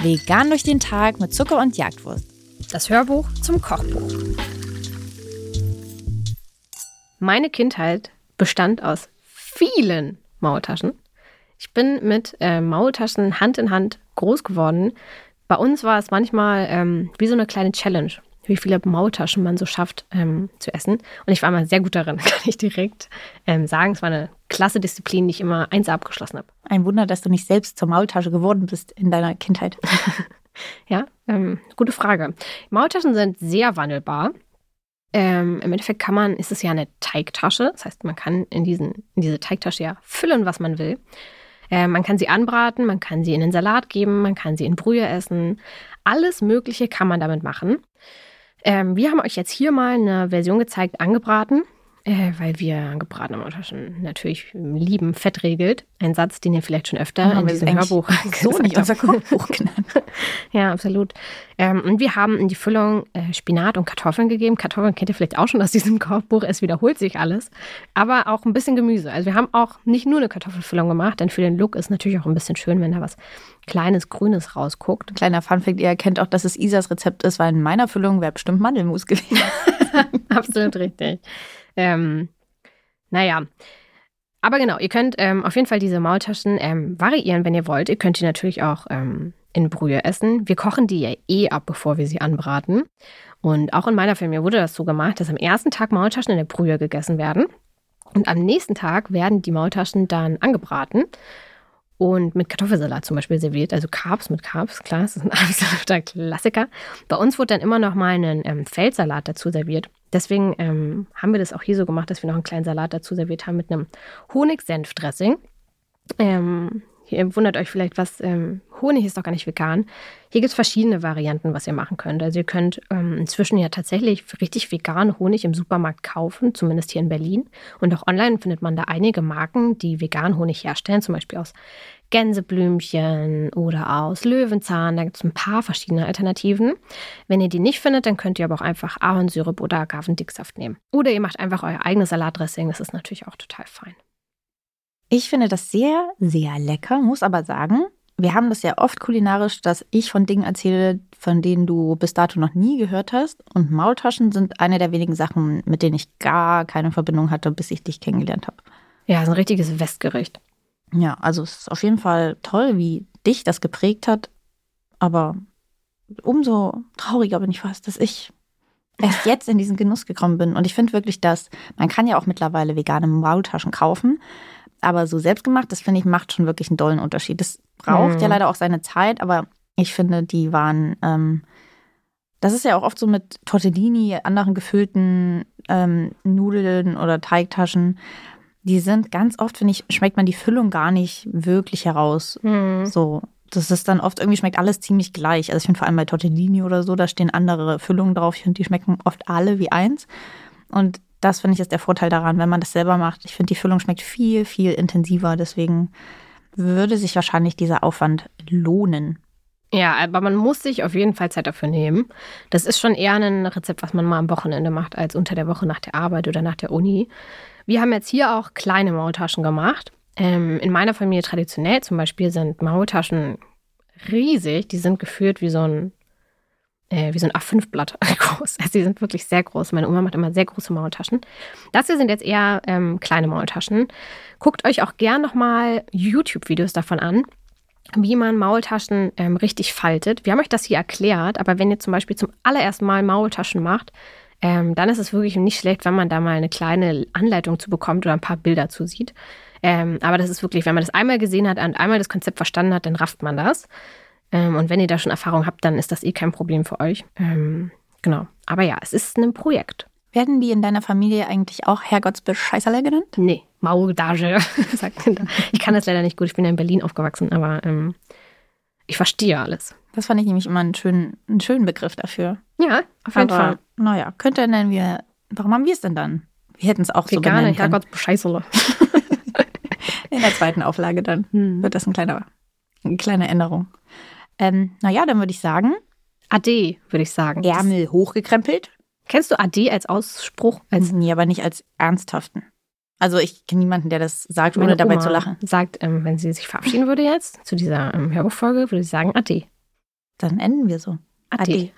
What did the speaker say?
Vegan durch den Tag mit Zucker und Jagdwurst. Das Hörbuch zum Kochbuch. Meine Kindheit bestand aus vielen Maultaschen. Ich bin mit äh, Maultaschen Hand in Hand groß geworden. Bei uns war es manchmal ähm, wie so eine kleine Challenge, wie viele Maultaschen man so schafft ähm, zu essen. Und ich war mal sehr gut darin, kann ich direkt ähm, sagen. Es war eine klasse Disziplin, die ich immer eins abgeschlossen habe. Ein Wunder, dass du nicht selbst zur Maultasche geworden bist in deiner Kindheit. ja, ähm, gute Frage. Maultaschen sind sehr wandelbar. Ähm, Im Endeffekt kann man, ist es ja eine Teigtasche. Das heißt, man kann in, diesen, in diese Teigtasche ja füllen, was man will. Äh, man kann sie anbraten, man kann sie in den Salat geben, man kann sie in Brühe essen. Alles Mögliche kann man damit machen. Ähm, wir haben euch jetzt hier mal eine Version gezeigt, angebraten. Äh, weil wir gebratene Maultaschen natürlich lieben, Fett regelt. Ein Satz, den ihr vielleicht schon öfter Haben in diesem Hörbuch so nicht unser habt. Kochbuch genannt. Ja, absolut. Ähm, und wir haben in die Füllung äh, Spinat und Kartoffeln gegeben. Kartoffeln kennt ihr vielleicht auch schon aus diesem Kochbuch. Es wiederholt sich alles. Aber auch ein bisschen Gemüse. Also wir haben auch nicht nur eine Kartoffelfüllung gemacht, denn für den Look ist natürlich auch ein bisschen schön, wenn da was Kleines, Grünes rausguckt. Kleiner Funfact, ihr erkennt auch, dass es Isas Rezept ist, weil in meiner Füllung wäre bestimmt Mandelmus gewesen. Absolut richtig. Ähm, naja. Aber genau, ihr könnt ähm, auf jeden Fall diese Maultaschen ähm, variieren, wenn ihr wollt. Ihr könnt die natürlich auch ähm, in Brühe essen. Wir kochen die ja eh ab, bevor wir sie anbraten. Und auch in meiner Familie wurde das so gemacht, dass am ersten Tag Maultaschen in der Brühe gegessen werden. Und am nächsten Tag werden die Maultaschen dann angebraten und mit Kartoffelsalat zum Beispiel serviert. Also Carbs mit Carbs, klar, das ist ein absoluter Klassiker. Bei uns wurde dann immer noch mal ein ähm, Feldsalat dazu serviert. Deswegen ähm, haben wir das auch hier so gemacht, dass wir noch einen kleinen Salat dazu serviert haben mit einem Honig-Senf-Dressing. Ähm, ihr wundert euch vielleicht, was ähm, Honig ist doch gar nicht vegan. Hier gibt es verschiedene Varianten, was ihr machen könnt. Also ihr könnt ähm, inzwischen ja tatsächlich richtig veganen Honig im Supermarkt kaufen, zumindest hier in Berlin. Und auch online findet man da einige Marken, die vegan Honig herstellen, zum Beispiel aus Gänseblümchen oder aus Löwenzahn. Da gibt es ein paar verschiedene Alternativen. Wenn ihr die nicht findet, dann könnt ihr aber auch einfach Ahornsirup oder Agavendicksaft nehmen. Oder ihr macht einfach euer eigenes Salatdressing. Das ist natürlich auch total fein. Ich finde das sehr, sehr lecker, muss aber sagen, wir haben das ja oft kulinarisch, dass ich von Dingen erzähle, von denen du bis dato noch nie gehört hast. Und Maultaschen sind eine der wenigen Sachen, mit denen ich gar keine Verbindung hatte, bis ich dich kennengelernt habe. Ja, ist ein richtiges Westgericht. Ja, also es ist auf jeden Fall toll, wie dich das geprägt hat. Aber umso trauriger bin ich fast, dass ich erst jetzt in diesen Genuss gekommen bin. Und ich finde wirklich, dass man kann ja auch mittlerweile vegane Maultaschen kaufen. Aber so selbstgemacht, das finde ich, macht schon wirklich einen dollen Unterschied. Das braucht Mhm. ja leider auch seine Zeit, aber ich finde, die waren, ähm, das ist ja auch oft so mit Tortellini, anderen gefüllten ähm, Nudeln oder Teigtaschen. Die sind ganz oft, finde ich, schmeckt man die Füllung gar nicht wirklich heraus. Mhm. So, das ist dann oft irgendwie schmeckt alles ziemlich gleich. Also ich finde vor allem bei Tortellini oder so, da stehen andere Füllungen drauf. Ich finde, die schmecken oft alle wie eins. Und das finde ich ist der Vorteil daran, wenn man das selber macht. Ich finde, die Füllung schmeckt viel, viel intensiver. Deswegen würde sich wahrscheinlich dieser Aufwand lohnen. Ja, aber man muss sich auf jeden Fall Zeit dafür nehmen. Das ist schon eher ein Rezept, was man mal am Wochenende macht, als unter der Woche nach der Arbeit oder nach der Uni. Wir haben jetzt hier auch kleine Maultaschen gemacht. Ähm, in meiner Familie traditionell zum Beispiel sind Maultaschen riesig. Die sind geführt wie so ein, äh, wie so ein A5-Blatt groß. Also die sind wirklich sehr groß. Meine Oma macht immer sehr große Maultaschen. Das hier sind jetzt eher ähm, kleine Maultaschen. Guckt euch auch gern nochmal YouTube-Videos davon an wie man Maultaschen ähm, richtig faltet. Wir haben euch das hier erklärt, aber wenn ihr zum Beispiel zum allerersten Mal Maultaschen macht, ähm, dann ist es wirklich nicht schlecht, wenn man da mal eine kleine Anleitung zu bekommt oder ein paar Bilder zu sieht. Ähm, aber das ist wirklich, wenn man das einmal gesehen hat und einmal das Konzept verstanden hat, dann rafft man das. Ähm, und wenn ihr da schon Erfahrung habt, dann ist das eh kein Problem für euch. Ähm, genau. Aber ja, es ist ein Projekt. Werden die in deiner Familie eigentlich auch Herrgottsbescheißerle genannt? Nee, Maultage, sagt man da. Ich kann das leider nicht gut. Ich bin ja in Berlin aufgewachsen, aber ähm, ich verstehe alles. Das fand ich nämlich immer einen schönen, einen schönen Begriff dafür. Ja, auf jeden Aber, Fall. naja, könnte nennen wir, warum haben wir es denn dann? Wir hätten es auch so Vegane benennen können. Herrgottsbescheißerle. In der zweiten Auflage dann Hm. wird das ein kleiner, eine kleine Änderung. Ähm, naja, dann würde ich sagen, Ade, würde ich sagen. Ärmel hochgekrempelt. Kennst du Ade als Ausspruch? Als Nee, aber nicht als ernsthaften. Also ich kenne niemanden, der das sagt, ohne Meine dabei Oma zu lachen. sagt, ähm, wenn sie sich verabschieden würde jetzt zu dieser ähm, Hörbuchfolge, würde sie sagen Ade. Dann enden wir so. Ade. Ade.